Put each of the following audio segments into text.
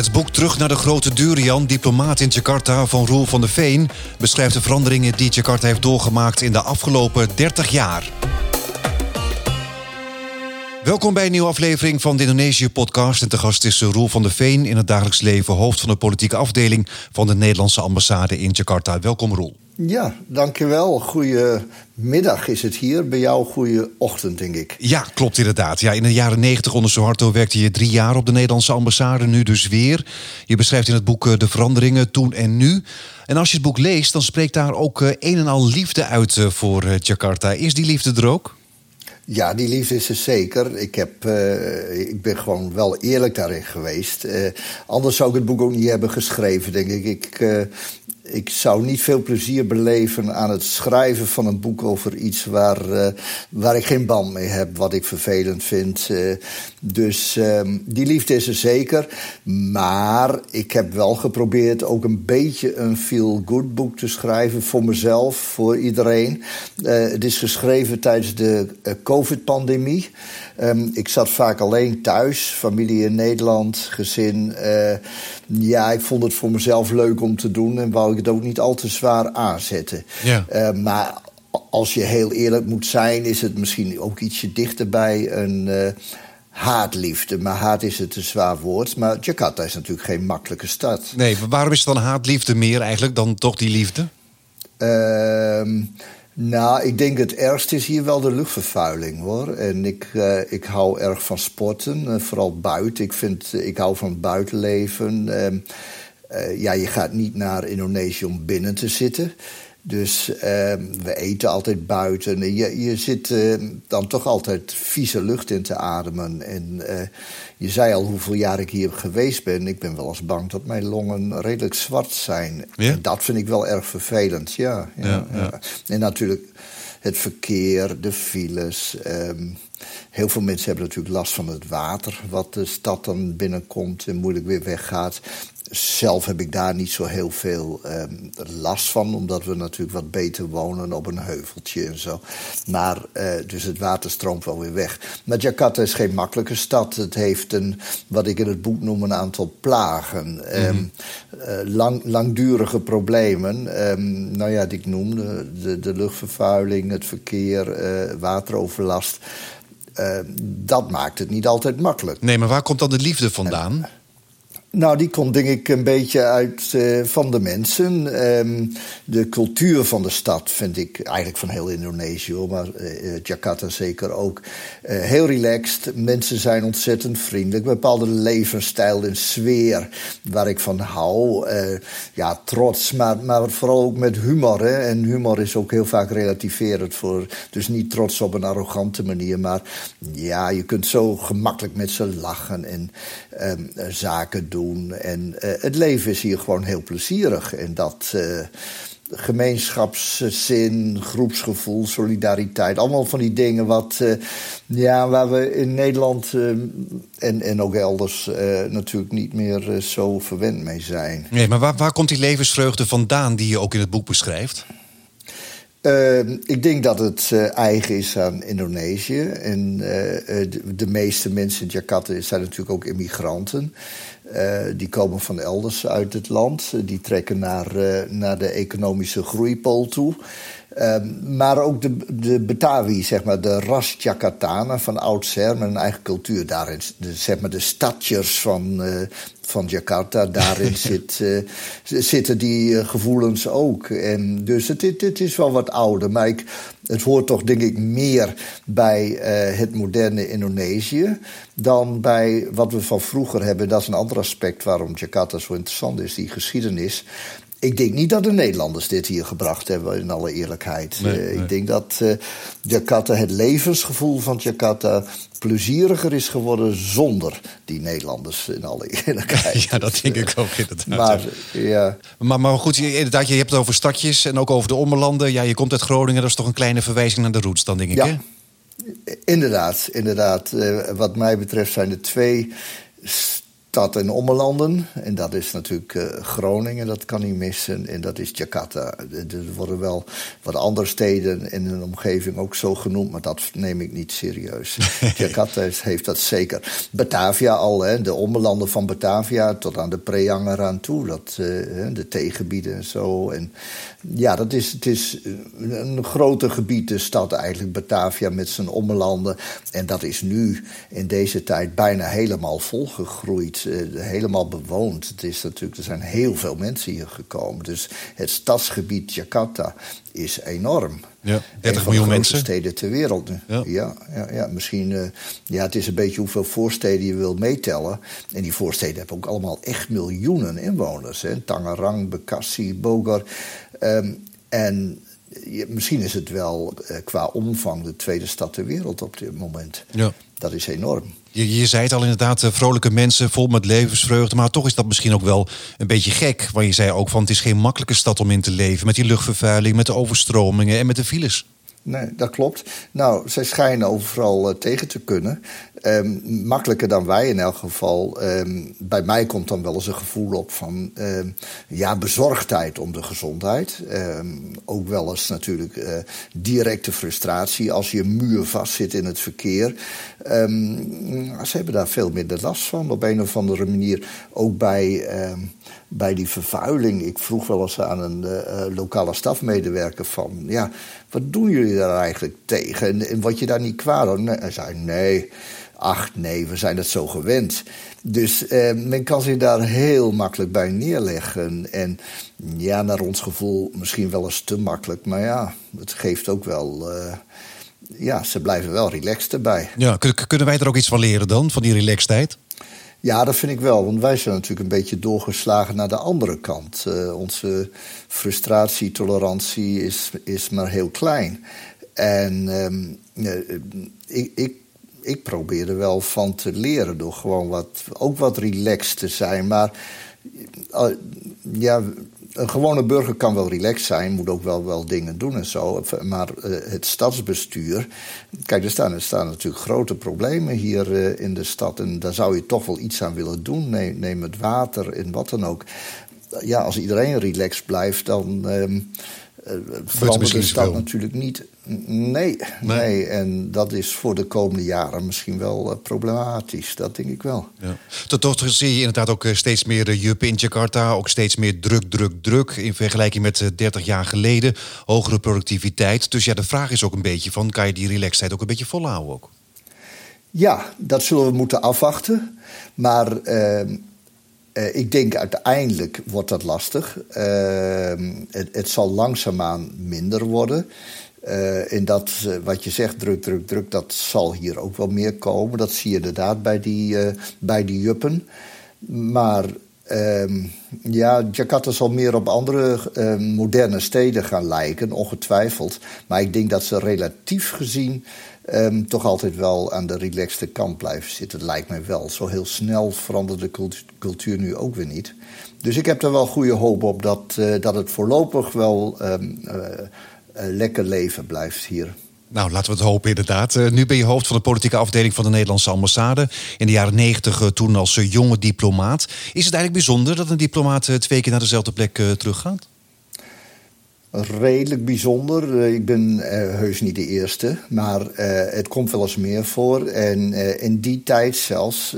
Het boek Terug naar de Grote Durian, diplomaat in Jakarta van Roel van der Veen, beschrijft de veranderingen die Jakarta heeft doorgemaakt in de afgelopen 30 jaar. Welkom bij een nieuwe aflevering van de Indonesië-podcast. En te gast is Roel van der Veen, in het dagelijks leven hoofd van de politieke afdeling van de Nederlandse ambassade in Jakarta. Welkom, Roel. Ja, dankjewel. Goedemiddag is het hier. Bij jou goede ochtend, denk ik. Ja, klopt inderdaad. Ja, in de jaren negentig onder Suharto werkte je drie jaar op de Nederlandse ambassade. Nu dus weer. Je beschrijft in het boek eh, de veranderingen toen en nu. En als je het boek leest, dan spreekt daar ook eh, een en al liefde uit eh, voor Jakarta. Is die liefde er ook? Ja, die liefde is er zeker. Ik, heb, uh, ik ben gewoon wel eerlijk daarin geweest. Uh, anders zou ik het boek ook niet hebben geschreven, denk ik. Ik, uh, ik zou niet veel plezier beleven aan het schrijven van een boek over iets waar, uh, waar ik geen band mee heb, wat ik vervelend vind. Uh, dus uh, die liefde is er zeker. Maar ik heb wel geprobeerd ook een beetje een feel-good boek te schrijven voor mezelf, voor iedereen. het is geschreven tijdens de COVID-pandemie. Um, ik zat vaak alleen thuis, familie in Nederland, gezin. Uh, ja, ik vond het voor mezelf leuk om te doen en wou ik het ook niet al te zwaar aanzetten. Ja. Uh, maar als je heel eerlijk moet zijn, is het misschien ook ietsje dichter bij een. Uh, haatliefde. Maar haat is het een zwaar woord. Maar Jakarta is natuurlijk geen makkelijke stad. Nee, waarom is het dan haatliefde meer eigenlijk dan toch die liefde? Uh, nou, ik denk het ergste is hier wel de luchtvervuiling hoor. En ik, uh, ik hou erg van sporten, uh, vooral buiten. Ik, vind, ik hou van buitenleven. Uh, ja, je gaat niet naar Indonesië om binnen te zitten. Dus uh, we eten altijd buiten. Je, je zit uh, dan toch altijd vieze lucht in te ademen. En uh, je zei al hoeveel jaar ik hier geweest ben. Ik ben wel eens bang dat mijn longen redelijk zwart zijn. Ja? En dat vind ik wel erg vervelend, ja. ja. En natuurlijk het verkeer, de files. Um, heel veel mensen hebben natuurlijk last van het water... wat de stad dan binnenkomt en moeilijk weer weggaat zelf heb ik daar niet zo heel veel um, last van, omdat we natuurlijk wat beter wonen op een heuveltje en zo. Maar, uh, dus het water stroomt wel weer weg. Maar Jakarta is geen makkelijke stad. Het heeft een, wat ik in het boek noem, een aantal plagen. Mm -hmm. um, uh, lang, langdurige problemen. Um, nou ja, die ik noemde: de, de luchtvervuiling, het verkeer, uh, wateroverlast. Dat maakt het niet altijd makkelijk. Nee, maar waar komt dan de liefde vandaan? Nou, die komt denk ik een beetje uit uh, van de mensen. Um, de cultuur van de stad vind ik eigenlijk van heel Indonesië, maar uh, Jakarta zeker ook. Heel relaxed. Mensen zijn ontzettend vriendelijk. Een bepaalde levensstijl en sfeer waar ik van hou. ja, trots, maar, maar vooral ook met humor. Hè. En humor is ook heel vaak relativerend voor. Dus niet trots op een arrogante manier, maar ja, je kunt zo gemakkelijk met ze lachen en um, zaken doen. En uh, het leven is hier gewoon heel plezierig. En dat uh, gemeenschapszin, groepsgevoel, solidariteit. Allemaal van die dingen wat, uh, ja, waar we in Nederland en, en ook elders natuurlijk niet meer zo verwend mee zijn. Nee, maar waar, waar komt die levensvreugde vandaan die je ook in het boek beschrijft? Uh, ik denk dat het uh, eigen is aan Indonesië. En uh, de, de, meeste mensen in Jakarta zijn natuurlijk ook immigranten. die komen van elders uit het land. die trekken naar, naar de economische groeipool toe. Um, maar ook de, de Betawi, zeg maar, de ras Jakartanen van oudsher met een eigen cultuur. Daarin, de, zeg maar, de stadjers van, van Jakarta, daarin zit, uh, zitten die uh, gevoelens ook. En dus het, het, het, is wel wat ouder, maar ik, het hoort toch denk ik meer bij het moderne Indonesië dan bij wat we van vroeger hebben. Dat is een ander aspect waarom Jakarta zo interessant is, die geschiedenis. Ik denk niet dat de Nederlanders dit hier gebracht hebben, in alle eerlijkheid. Nee, nee. Ik denk dat uh, Jakarta, het levensgevoel van Jakarta, plezieriger is geworden zonder die Nederlanders, in alle eerlijkheid. Ja, dat denk ik ook inderdaad. Maar, ja. maar, maar goed, inderdaad, je hebt het over stadjes en ook over de ommelanden. Ja, je komt uit Groningen, dat is toch een kleine verwijzing naar de roots dan, denk ik, ja. hè? Inderdaad, inderdaad. Uh, wat mij betreft zijn er twee stad en ommelanden. En dat is natuurlijk uh, Groningen, dat kan niet missen. En dat is Jakarta. Er worden wel wat andere steden in een omgeving ook zo genoemd, maar dat neem ik niet serieus. Jakarta heeft dat zeker. Batavia al, hè, de ommelanden van Batavia tot aan de Preanger aan toe. Dat, uh, de theegebieden en zo. En ja, dat is, het is een groter gebied, de stad eigenlijk, Batavia met zijn ommelanden. En dat is nu in deze tijd bijna helemaal volgegroeid, eh, helemaal bewoond. Het is natuurlijk, er zijn heel veel mensen hier gekomen. Dus het stadsgebied Jakarta is enorm. Ja, 30 miljoen mensen. steden ter wereld nu. Ja, ja, ja, misschien. Uh, ja, het is een beetje hoeveel voorsteden je wilt meetellen. En die voorsteden hebben ook allemaal echt miljoenen inwoners. Hè. Tangerang, Bekassi, Bogor. Um, en misschien is het wel uh, qua omvang de tweede stad ter wereld op dit moment. Ja. Dat is enorm. Je, je zei het al inderdaad, eh, vrolijke mensen vol met levensvreugde. Maar toch is dat misschien ook wel een beetje gek. Want je zei ook van het is geen makkelijke stad om in te leven. Met die luchtvervuiling, met de overstromingen en met de files. Nee, dat klopt. Nou, zij schijnen overal uh, tegen te kunnen. Um, makkelijker dan wij in elk geval. Um, bij mij komt dan wel eens een gevoel op van um, ja, bezorgdheid om de gezondheid. ook wel eens natuurlijk uh, directe frustratie als je muur vastzit in het verkeer. ze hebben daar veel minder last van op een of andere manier. Ook bij bij die vervuiling. Ik vroeg wel eens aan een uh, lokale stafmedewerker van... ja, wat doen jullie daar eigenlijk tegen? En, en wat je daar niet kwaad? Hij zei, nee, ach nee, we zijn het zo gewend. Dus eh, men kan zich daar heel makkelijk bij neerleggen. En ja, naar ons gevoel misschien wel eens te makkelijk. Maar ja, het geeft ook wel... Uh, ja, ze blijven wel relaxed erbij. Ja, kunnen wij er ook iets van leren dan, van die relaxedheid? Ja, dat vind ik wel. Want wij zijn natuurlijk een beetje doorgeslagen naar de andere kant. Uh, onze frustratietolerantie is, is maar heel klein. En um, ik, ik, ik probeer er wel van te leren door gewoon wat, ook wat relaxed te zijn. Maar uh, ja, een gewone burger kan wel relaxed zijn, moet ook wel, wel dingen doen en zo. Maar uh, het stadsbestuur. Kijk, er staan, er staan natuurlijk grote problemen hier uh, in de stad. En daar zou je toch wel iets aan willen doen. Neem, neem het water en wat dan ook. Ja, als iedereen relaxed blijft, dan. Uh, verandert de stad natuurlijk niet. Nee, nee, En dat is voor de komende jaren misschien wel uh, problematisch. Dat denk ik wel. Ja. Tot, tot zie je inderdaad ook eh, steeds meer uh, juppen in Jakarta. Ook steeds meer druk, druk, druk. In vergelijking met uh, 30 jaar geleden. Hogere productiviteit. Dus ja, de vraag is ook een beetje van... kan je die relaxedheid ook een beetje volhouden ook? Ja, dat zullen we moeten afwachten. Maar ehm, uh, ik denk uiteindelijk wordt dat lastig. Uh, het, het, zal langzaamaan minder worden. Uh, en dat, wat je zegt, druk, druk, druk, dat zal hier ook wel meer komen. Dat zie je inderdaad bij die, bij die juppen. Maar ehm, ja, Jakarta zal meer op andere moderne steden gaan lijken, ongetwijfeld. Maar ik denk dat ze relatief gezien um, toch altijd wel aan de relaxte kant blijven zitten. Lijkt mij wel. Zo heel snel verandert de cultuur nu ook weer niet. Dus ik heb er wel goede hoop op dat, uh, dat het voorlopig wel um, uh, lekker leven blijft hier. Nou, laten we het hopen inderdaad. Nu ben je hoofd van de politieke afdeling van de Nederlandse ambassade. In de jaren negentig uh, toen als jonge diplomaat. Is het eigenlijk bijzonder dat een diplomaat twee keer naar dezelfde plek teruggaat? Redelijk bijzonder. Eh, ik ben uh, heus niet de eerste, maar uh, het komt wel eens meer voor. En in die tijd zelfs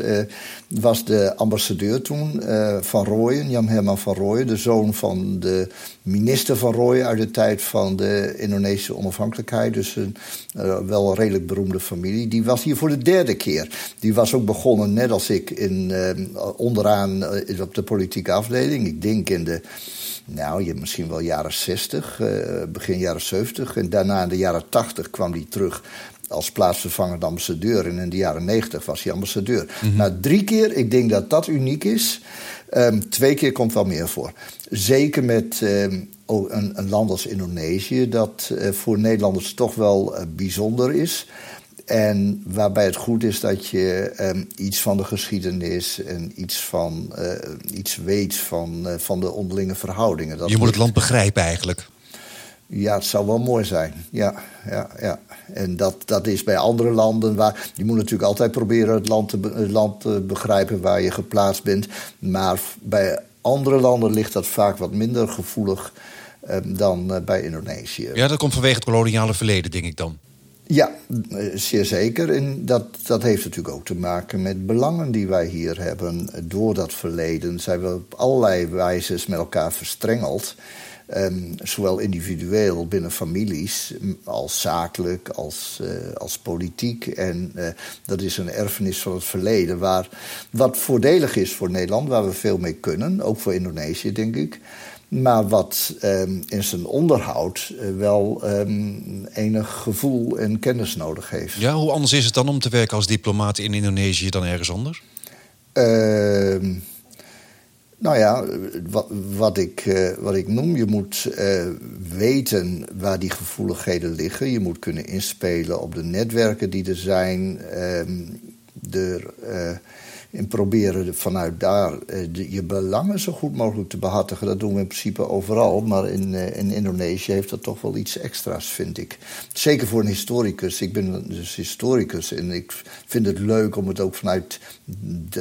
was de ambassadeur toen van Rooyen, Jan Herman van Rooyen, de zoon van de minister van Rooyen uit de tijd van de Indonesische onafhankelijkheid. Dus een wel een redelijk beroemde familie. Die was hier voor de derde keer. Die was ook begonnen, net als ik, in, onderaan op de politieke afdeling. Ik denk in de nou, je misschien wel jaren 60, uh, begin jaren 70. En daarna in de jaren 80 kwam hij terug als plaatsvervangend ambassadeur. En in de jaren 90 was hij ambassadeur. Mm Nou, drie keer, ik denk dat dat uniek is. Um, twee keer komt wel meer voor. Zeker met um, een, een, land als Indonesië, dat uh, voor Nederlanders toch wel uh, bijzonder is. En waarbij het goed is dat je um, iets van de geschiedenis en iets, van, uh, iets weet van, van de onderlinge verhoudingen. Dat je moet het land begrijpen eigenlijk. Ja, het zou wel mooi zijn. Ja, ja, ja. En dat, dat is bij andere landen waar. Je moet natuurlijk altijd proberen het land, te, het land te begrijpen waar je geplaatst bent. Maar bij andere landen ligt dat vaak wat minder gevoelig eh, dan eh, bij Indonesië. Ja, dat komt vanwege het koloniale verleden, denk ik dan. Ja, eh, zeer zeker. En dat, dat heeft natuurlijk ook te maken met belangen die wij hier hebben. Door dat verleden zijn we op allerlei wijzes met elkaar verstrengeld. Um, zowel individueel binnen families als zakelijk, als, uh, als politiek. En uh, dat is een erfenis van het verleden. Waar, wat voordelig is voor Nederland, waar we veel mee kunnen. Ook voor Indonesië, denk ik. Maar wat um, in zijn onderhoud uh, wel um, enig gevoel en kennis nodig heeft. Ja, hoe anders is het dan om te werken als diplomaat in Indonesië dan ergens anders? Uh, nou ja, wat, wat, ik, uh, wat ik noem, je moet uh, weten waar die gevoeligheden liggen. Je moet kunnen inspelen op de netwerken die er zijn. er, en proberen vanuit daar uh, je belangen zo goed mogelijk te behartigen. Dat doen we in principe overal. Maar in, uh, in Indonesië heeft dat toch wel iets extra's, vind ik. Zeker voor een historicus. Ik ben dus historicus en ik vind het leuk om het ook vanuit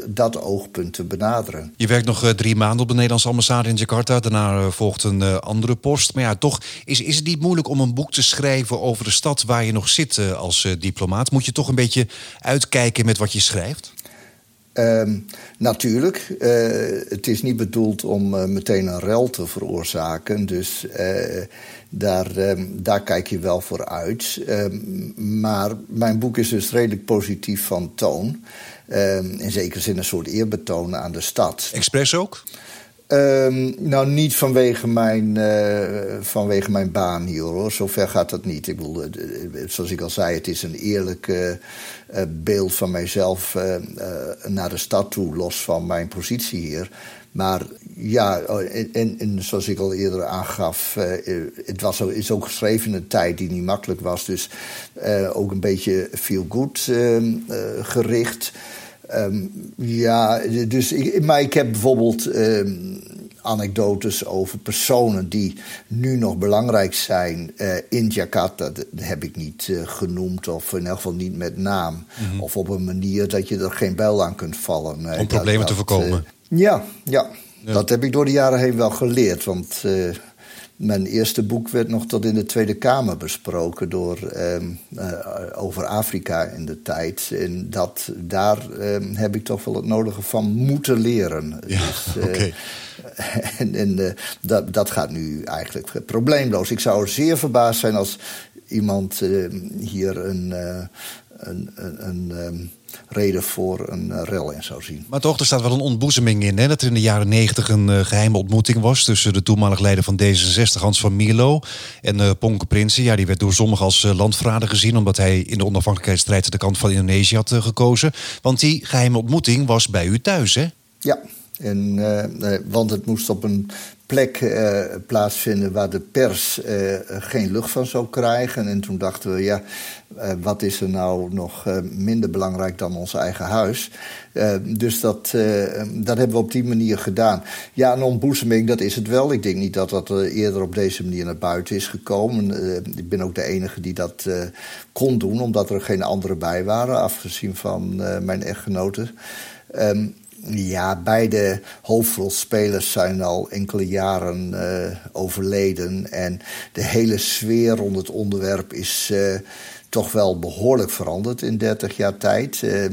dat oogpunt te benaderen. Je werkt nog uh, drie maanden op de Nederlandse ambassade in Jakarta. Daarna volgt een andere post. Maar ja, toch is, is het niet moeilijk om een boek te schrijven over de stad waar je nog zit als diplomaat. Moet je toch een beetje uitkijken met wat je schrijft? Um, natuurlijk. Uh, het is niet bedoeld om uh, meteen een rel te veroorzaken. Dus uh, daar, um, daar kijk je wel voor uit. Um, maar mijn boek is dus redelijk positief van toon. in zekere zin een soort eerbetoon aan de stad. Expres ook? Um, nou, niet vanwege mijn, uh, vanwege mijn baan hier hoor. Zover gaat dat niet. Ik bedoel, zoals ik al zei, het is een eerlijk beeld van mijzelf naar de stad toe, los van mijn positie hier. Maar ja, en, zoals ik al eerder aangaf, het was, is ook geschreven in een tijd die niet makkelijk was. Dus ook een beetje feel good ehm, gericht. Um, ja, dus ik, maar ik heb bijvoorbeeld um, anekdotes over personen die nu nog belangrijk zijn uh, in Jakarta. Dat heb ik niet uh, genoemd, of in elk geval niet met naam. Mm -hmm. Of op een manier dat je er geen bel aan kunt vallen. Om dat, problemen dat, te voorkomen. Ja, ja, ja, dat heb ik door de jaren heen wel geleerd. Want mijn eerste boek werd nog tot in de Tweede Kamer besproken door, um, uh, over Afrika in de tijd. En dat, daar um, heb ik toch wel het nodige van moeten leren. Ja, dus, uh, okay. en, en uh, dat, dat gaat nu eigenlijk probleemloos. Ik zou zeer verbaasd zijn als iemand hier een, een, een, een um, reden voor een uh, rel in zou zien. Maar toch, er staat wel een ontboezeming in. Hè? Dat er in de jaren negentig een uh, geheime ontmoeting was tussen de toenmalig leider van D66, Hans van Mierlo, en uh, Ponke Prinsen. Ja, die werd door sommigen als landverrader gezien, omdat hij in de onafhankelijkheidsstrijd de kant van Indonesië had gekozen. Want die geheime ontmoeting was bij u thuis, hè? Ja, en, uh, want het moest op een plek uh, plaatsvinden waar de pers uh, geen lucht van zou krijgen. En toen dachten we, ja, wat is er nou nog minder belangrijk dan ons eigen huis? dus dat, dat hebben we op die manier gedaan. Ja, een ontboezeming, dat is het wel. Ik denk niet dat dat eerder op deze manier naar buiten is gekomen. ik ben ook de enige die dat kon doen, omdat er geen anderen bij waren, afgezien van mijn echtgenoten. Um, ja, beide hoofdrolspelers zijn al enkele jaren uh, overleden. En de hele sfeer rond het onderwerp is uh, toch wel behoorlijk veranderd in 30 jaar tijd. Uh,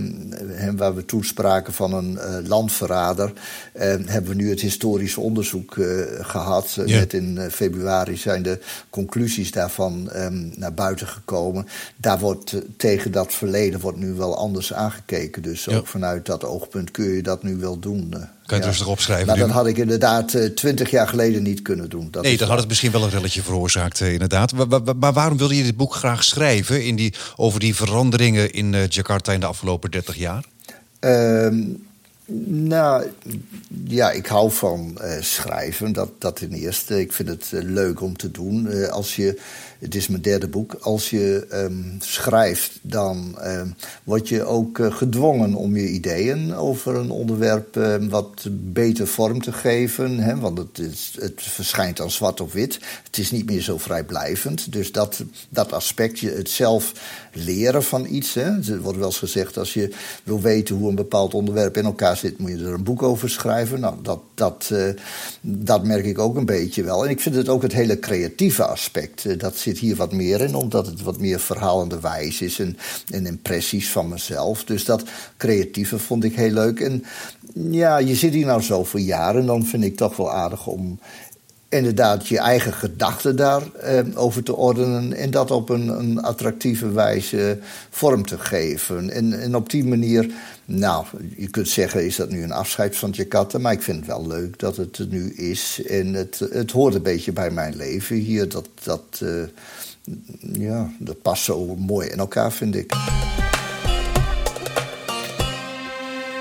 waar we toen spraken van een uh, landverrader, uh, hebben we nu het historisch onderzoek gehad. Ja. Net in februari zijn de conclusies daarvan um, naar buiten gekomen. Daar wordt tegen dat verleden wordt nu wel anders aangekeken. Dus ja. ook vanuit dat oogpunt kun je dat nu wel doen. Kan je het rustig opschrijven? Maar dat had ik inderdaad twintig uh, jaar geleden niet kunnen doen. Dat nee, dan had het misschien wel een relletje veroorzaakt, uh, inderdaad. Maar, maar, maar, waarom wilde je dit boek graag schrijven in die, over die veranderingen in uh, Jakarta in de afgelopen 30 jaar? Uh, Nou, ja, ik hou van uh, schrijven. Dat, dat ten eerste. Ik vind het uh, leuk om te doen. Uh, als je het is mijn derde boek. Als je um, schrijft, dan um, word je ook gedwongen om je ideeën over een onderwerp uh, wat beter vorm te geven. Hè? Want het, het verschijnt dan zwart op wit. Het is niet meer zo vrijblijvend. Dus dat, dat aspect, je het zelf leren van iets. Hè? Er wordt wel eens gezegd, als je wil weten hoe een bepaald onderwerp in elkaar zit, moet je er een boek over schrijven. Nou, dat, dat, uh, dat merk ik ook een beetje wel. En ik vind het ook het hele creatieve aspect. dat zit hier wat meer in, omdat het wat meer verhalende wijs is en, en impressies van mezelf. Dus dat creatieve vond ik heel leuk. En ja, je zit hier nou zoveel jaren, dan vind ik toch wel aardig om inderdaad je eigen gedachten daarover eh, over te ordenen en dat op een, een attractieve wijze vorm te geven. En, en, op die manier, nou, je kunt zeggen, is dat nu een afscheid van Jakarta, maar ik vind het wel leuk dat het er nu is. En het, het hoort een beetje bij mijn leven hier, dat, dat, uh, ja, dat past zo mooi in elkaar, vind ik.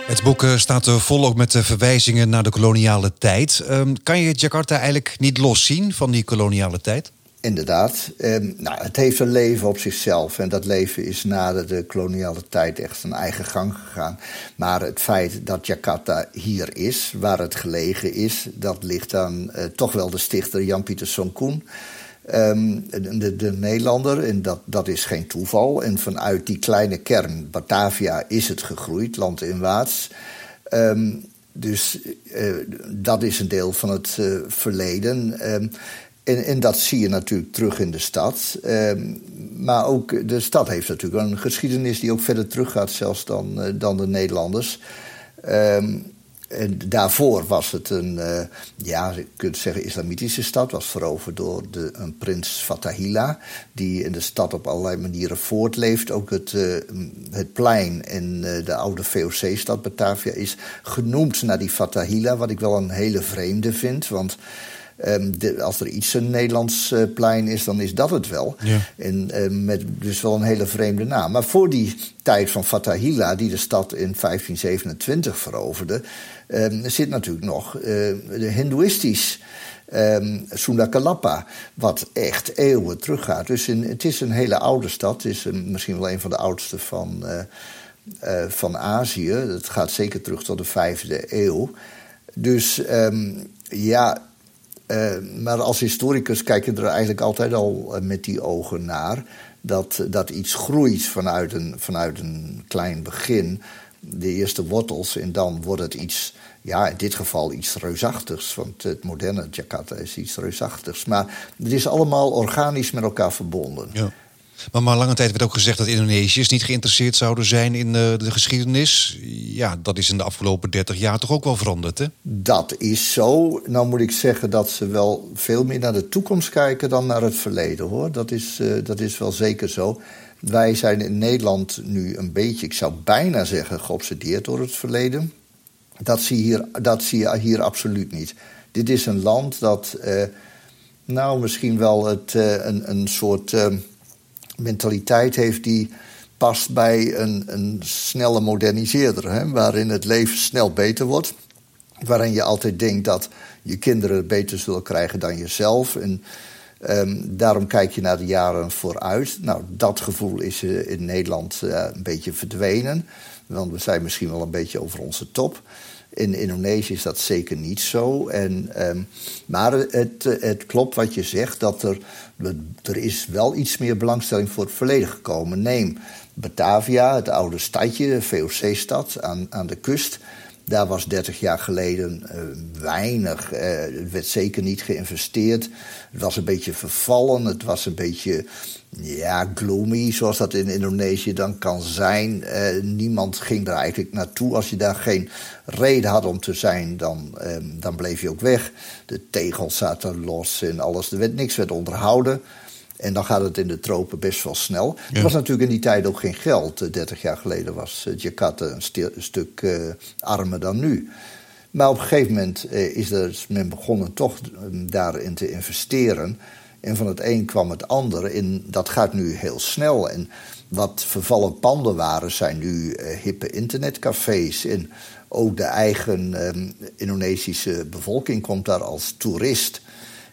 Het boek eh, staat vol ook met verwijzingen naar de koloniale tijd. Um, kan je Jakarta eigenlijk niet loszien van die koloniale tijd? Inderdaad. Um, nou, het heeft een leven op zichzelf. En dat leven is na de koloniale tijd echt zijn eigen gang gegaan. Maar het feit dat Jakarta hier is, waar het gelegen is, dat ligt aan toch wel de stichter Jan-Pieter Sonkoen. Um, de, de, Nederlander, en dat, dat is geen toeval. En vanuit die kleine kern, Batavia, is het gegroeid, landinwaarts. Um, dus uh, dat is een deel van het uh, verleden. Um, en, en, dat zie je natuurlijk terug in de stad. maar ook de stad heeft natuurlijk een geschiedenis die ook verder teruggaat, zelfs dan, uh, dan de Nederlanders. En daarvoor was het een, uh, ja, je kunt zeggen, islamitische stad. Was veroverd door de, een prins Fatahila, die in de stad op allerlei manieren voortleeft. Ook het, uh, het plein in uh, de oude VOC-stad Batavia is genoemd naar die Fatahila. Wat ik wel een hele vreemde vind, want... Um, de, als er iets een Nederlands uh, plein is, dan is dat het wel. Ja. En uh, met dus wel een hele vreemde naam. Maar voor die tijd van Fatahila, die de stad in 1527 veroverde, zit natuurlijk nog uh, de Hindoeïstisch. Um, wat echt eeuwen teruggaat. Dus in, het is een hele oude stad. Het is misschien wel een van de oudste van, uh, uh, van Azië. Het gaat zeker terug tot de vijfde eeuw. Dus um, ja, maar als historicus kijk je er eigenlijk altijd al met die ogen naar. Dat, dat iets groeit vanuit een, vanuit een klein begin. De eerste wortels en dan wordt het iets ja, in dit geval iets reusachtigs. Want het moderne Jakarta is iets reusachtigs. Maar het is allemaal organisch met elkaar verbonden. Ja. Maar, maar lange tijd werd ook gezegd dat Indonesiërs niet geïnteresseerd zouden zijn in de, eh, de geschiedenis. Ja, dat is in de afgelopen 30 jaar toch ook wel veranderd, hè? Dat is zo. Nou moet ik zeggen dat ze wel veel meer naar de toekomst kijken dan naar het verleden, hoor. Dat is, uh, dat is wel zeker zo. Wij zijn in Nederland nu een beetje, ik zou bijna zeggen, geobsedeerd door het verleden. Dat zie, hier, dat zie je hier absoluut niet. Dit is een land dat, uh, nou, misschien wel het, uh, een, een soort uh, mentaliteit heeft die past bij een, een snelle moderniseerder. Hè, waarin het leven snel beter wordt. Waarin je altijd denkt dat je kinderen beter zullen krijgen dan jezelf. En um, daarom kijk je naar de jaren vooruit. Nou, dat gevoel is in Nederland een beetje verdwenen. Want we zijn misschien wel een beetje over onze top. In Indonesië is dat zeker niet zo. En, um, maar het, het klopt wat je zegt, dat er, er is wel iets meer belangstelling voor het verleden gekomen. Neem Batavia, het oude stadje, VOC-stad aan, aan de kust. Daar was 30 jaar geleden uh, weinig. Uh, er werd zeker niet geïnvesteerd. Het was een beetje vervallen. Het was een beetje ja, gloomy, zoals dat in Indonesië dan kan zijn. Uh, niemand ging er eigenlijk naartoe. Als je daar geen reden had om te zijn, dan, uh, dan bleef je ook weg. De tegels zaten los en alles. Er werd niks werd onderhouden. En dan gaat het in de tropen best wel snel. Ja. Er was natuurlijk in die tijd ook geen geld. 30 jaar geleden was Jakarta een, een stuk uh, armer dan nu. Maar op een gegeven moment is er, men begonnen toch daarin te investeren. En van het een kwam het ander. En dat gaat nu heel snel. En wat vervallen panden waren, zijn nu uh, hippe internetcafés. En ook de eigen um, Indonesische bevolking komt daar als toerist.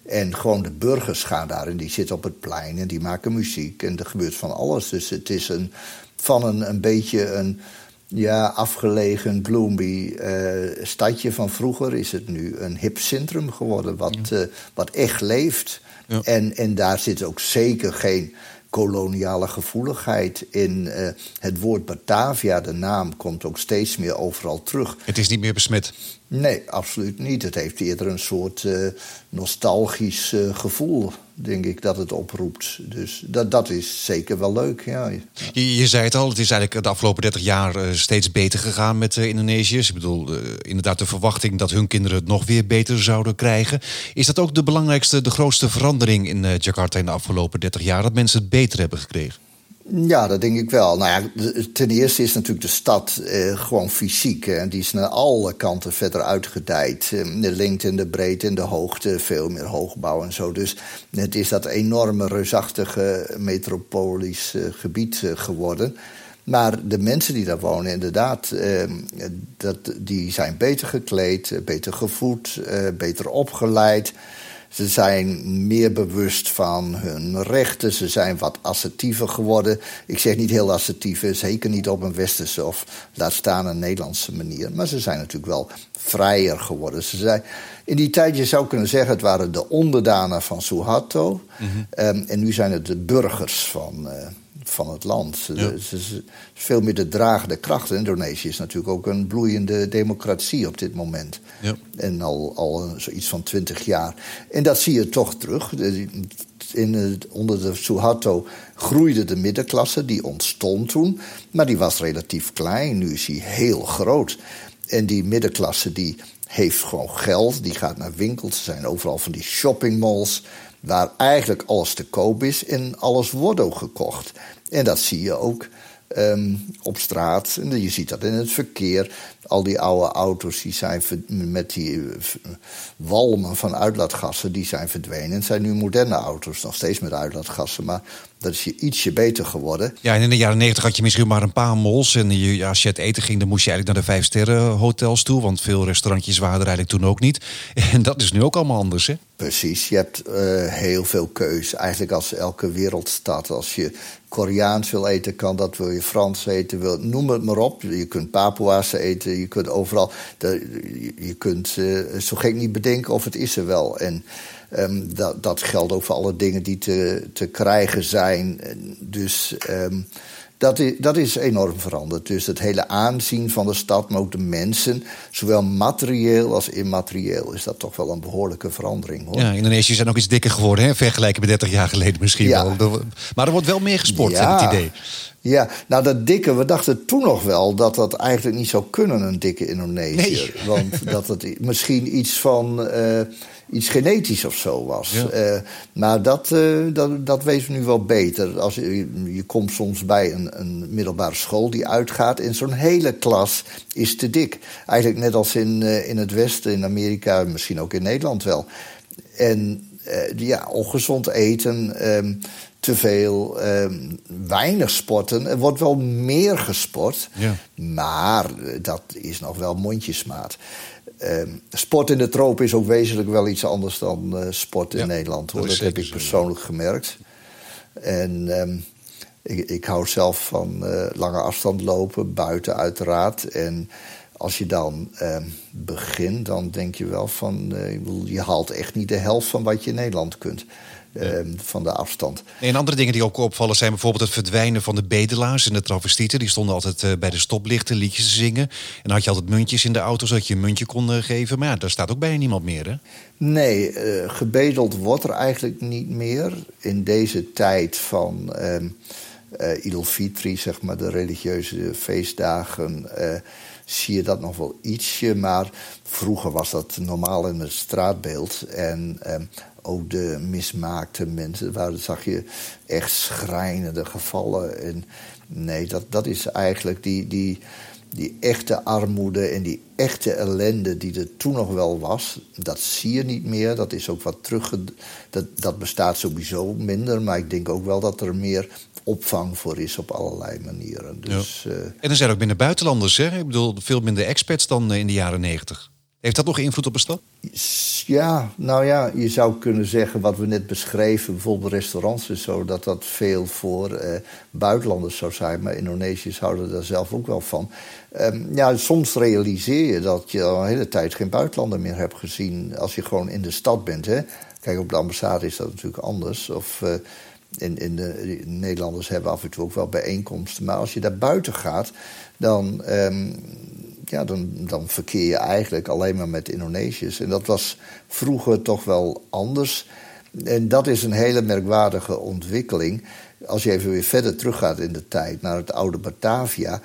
En gewoon de burgers gaan daar en die zitten op het plein en die maken muziek. En er gebeurt van alles. Dus het is een, van een, een beetje een ja, afgelegen, gloomy uh, stadje van vroeger... is het nu een hip centrum geworden wat, uh, wat echt leeft. Ja. En, en daar zit ook zeker geen koloniale gevoeligheid in. Uh, het woord Batavia, de naam, komt ook steeds meer overal terug. Het is niet meer besmet. Nee, absoluut niet. Het heeft eerder een soort uh, nostalgisch uh, gevoel, denk ik, dat het oproept. Dus dat, dat is zeker wel leuk, ja. Je, zei het al, het is eigenlijk de afgelopen 30 jaar uh, steeds beter gegaan met de Indonesiërs. Ik bedoel, inderdaad de verwachting dat hun kinderen het nog weer beter zouden krijgen. Is dat ook de belangrijkste, de grootste verandering in Jakarta in de afgelopen 30 jaar? Dat mensen het beter hebben gekregen? Ja, dat denk ik wel. Nou ja, ten eerste is natuurlijk de stad eh, gewoon fysiek. En die is naar alle kanten verder uitgedijd. Eh, de lengte en de breedte en de hoogte, veel meer hoogbouw en zo. Dus het is dat enorme, reusachtige metropolisch eh, gebied eh, geworden. Maar de mensen die daar wonen, inderdaad, eh, dat, die zijn beter gekleed, beter gevoed, eh, beter opgeleid. Ze zijn meer bewust van hun rechten. Ze zijn wat assertiever geworden. Ik zeg niet heel assertief, zeker niet op een westerse of laat staan een Nederlandse manier. Maar ze zijn natuurlijk wel vrijer geworden. Ze zijn, in die tijd, je zou kunnen zeggen, het waren de onderdanen van Suharto. Mm en nu zijn het de burgers van, uh, van het land. Ja. Ze, veel meer de dragende kracht. Indonesië is natuurlijk ook een bloeiende democratie op dit moment. Ja. En al, al zoiets van twintig jaar. En dat zie je toch terug. In, onder de Suharto groeide de middenklasse, die ontstond toen. Maar die was relatief klein, nu is die heel groot. En die middenklasse die heeft gewoon geld, die gaat naar winkels. Er zijn overal van die shoppingmalls waar eigenlijk alles te koop is en alles wordt ook gekocht. En dat zie je ook um, op straat. En je ziet dat in het verkeer. Al die oude auto's die zijn met die eh, walmen van uitlaatgassen, die zijn verdwenen. Het zijn nu moderne auto's, nog steeds met uitlaatgassen. Maar dat is je ietsje beter geworden. Ja, en in de jaren negentig had je misschien maar een paar mols. En je, als je het eten ging, dan moest je eigenlijk naar de vijf sterren hotels toe. Want veel restaurantjes waren er eigenlijk toen ook niet. En dat is nu ook allemaal anders, hè? Precies, je hebt uh, heel veel keus. Eigenlijk als elke wereldstad. Als je Koreaans wil eten, kan dat. Wil je Frans eten, wil, noem het maar op. Je kunt Papua's eten, je kunt overal... De, je kunt uh, zo gek niet bedenken of het is er wel. En um, dat, dat geldt ook voor alle dingen die te, te krijgen zijn. Dus... Um, dat is, dat is enorm veranderd. Dus het hele aanzien van de stad, maar ook de mensen, zowel materieel als immaterieel, is dat toch wel een behoorlijke verandering. Hoor. Ja, Indonesië zijn ook iets dikker geworden, hè? vergelijken met 30 jaar geleden misschien ja. wel. Maar er wordt wel meer gesport, ja. het idee. Ja, nou dat dikke, we dachten toen nog wel dat dat eigenlijk niet zou kunnen, een dikke Indonesië. Nee. Want dat het misschien iets van. Uh, iets genetisch of zo was. Ja. Uh, maar dat, uh, dat, dat weten we nu wel beter. Als je, je komt soms bij een, een middelbare school die uitgaat... en zo'n hele klas is te dik. Eigenlijk net als in, uh, in het Westen, in Amerika, misschien ook in Nederland wel. En ja, ongezond eten... Um, te veel, um, weinig sporten. Er wordt wel meer gesport, ja. maar dat is nog wel mondjesmaat. Uh, sport in de tropen is ook wezenlijk wel iets anders dan uh, sport in ja, Nederland. Hoor. Dat, dat heb ik persoonlijk gemerkt. En um, ik, ik, hou zelf van uh, lange afstand lopen, buiten uiteraard. En als je dan uh, begint, dan denk je wel van... Uh, je haalt echt niet de helft van wat je in Nederland kunt. Ehm, van de afstand. En andere dingen die ook opvallen zijn bijvoorbeeld het verdwijnen van de bedelaars en de travestieten. Die stonden altijd uh, bij de stoplichten liedjes te zingen. En dan had je altijd muntjes in de auto zodat je een muntje kon uh, geven. Maar ja, daar staat ook bijna niemand meer, hè? Nee, gebedeld wordt er eigenlijk niet meer. In deze tijd van Fitri, zeg maar, de religieuze feestdagen zie je dat nog wel ietsje. Maar vroeger was dat normaal in het straatbeeld. En eh, ook de mismaakte mensen, waar zag je echt schrijnende gevallen. En nee, dat, dat is eigenlijk die, die, die echte armoede en die echte ellende die er toen nog wel was, dat zie je niet meer. Dat is ook wat terug. Dat, dat bestaat sowieso minder. Maar ik denk ook wel dat er meer opvang voor is op allerlei manieren. Dus, eh, En er zijn ook minder buitenlanders, hè? Ik bedoel, veel minder expats dan eh, in de jaren negentig. Heeft dat nog invloed op de stad? Ja, nou ja, je zou kunnen zeggen wat we net beschreven, bijvoorbeeld restaurants en zo, dat dat veel voor eh, buitenlanders zou zijn. Maar Indonesiërs houden daar zelf ook wel van. Um, ja, soms realiseer je dat je al een hele tijd geen buitenlander meer hebt gezien als je gewoon in de stad bent. Hè? Kijk, op de ambassade is dat natuurlijk anders. Of uh, in, in de, Nederlanders hebben af en toe ook wel bijeenkomsten. Maar als je daar buiten gaat, dan. Um, ja, dan, dan verkeer je eigenlijk alleen maar met Indonesiërs. En dat was vroeger toch wel anders. En dat is een hele merkwaardige ontwikkeling. Als je even weer verder teruggaat in de tijd naar het oude Batavia.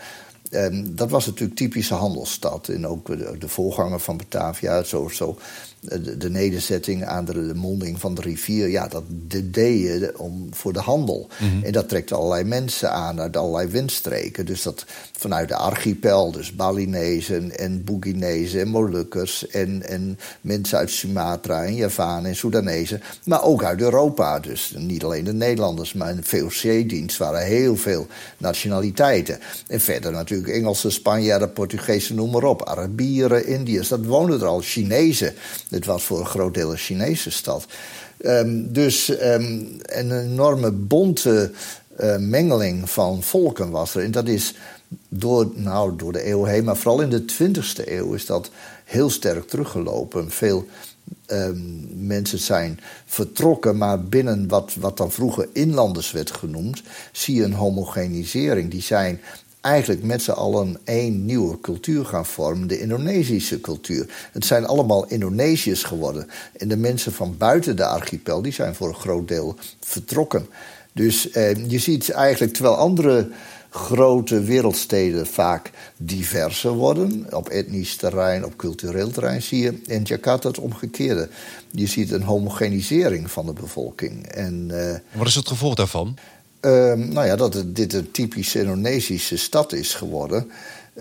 Eh, dat was natuurlijk typische handelsstad. En ook de, de voorganger van Batavia, zo, zo de, de, nederzetting aan de, monding van de rivier, ja, dat deed je om, voor de handel. Mhm. En dat trekt allerlei mensen aan uit allerlei windstreken. Dus dat vanuit de archipel, dus Balinezen en Boeginezen en Molukkers en, en mensen uit Sumatra en Javaan en Soedanezen, maar ook uit Europa. Dus niet alleen de Nederlanders, maar in de VOC-dienst waren heel veel nationaliteiten. En verder natuurlijk Engelse, Spanjaarden, Portugezen, noem maar op. Arabieren, Indiërs, dat woonden er al. Chinezen. Het was voor een groot deel een Chinese stad. Um, dus um, een enorme bonte uh, mengeling van volken was er. En dat is door, nou, door de eeuw heen, maar vooral in de 20e eeuw is dat heel sterk teruggelopen. Veel um, mensen zijn vertrokken, maar binnen wat, wat dan vroeger inlanders werd genoemd, zie je een homogenisering. Die zijn eigenlijk met z'n allen één nieuwe cultuur gaan vormen, de Indonesische cultuur. Het zijn allemaal Indonesiërs geworden. En de mensen van buiten de archipel, die zijn voor een groot deel vertrokken. Dus eh, je ziet eigenlijk, terwijl andere grote wereldsteden vaak diverser worden, op etnisch terrein, op cultureel terrein, zie je in Jakarta het omgekeerde. Je ziet een homogenisering van de bevolking. En, uh, Wat is het gevolg daarvan? Um, nou ja, dat dit een typische Indonesische stad is geworden.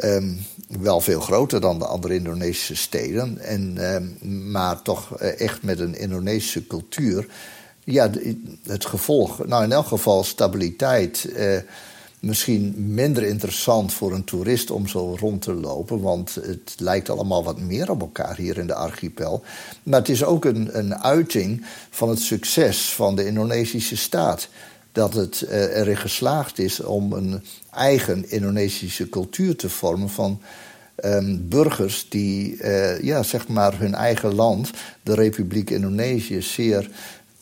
Um, wel veel groter dan de andere Indonesische steden. En, um, maar toch eh, echt met een Indonesische cultuur. Ja, het gevolg, nou in elk geval stabiliteit. Uh, misschien minder interessant voor een toerist om zo rond te lopen. Want het lijkt allemaal wat meer op elkaar hier in de archipel. Maar het is ook een, een uiting van het succes van de Indonesische staat dat het uh, erin geslaagd is om een eigen Indonesische cultuur te vormen van um, burgers die uh, ja, zeg maar hun eigen land, de Republiek Indonesië, zeer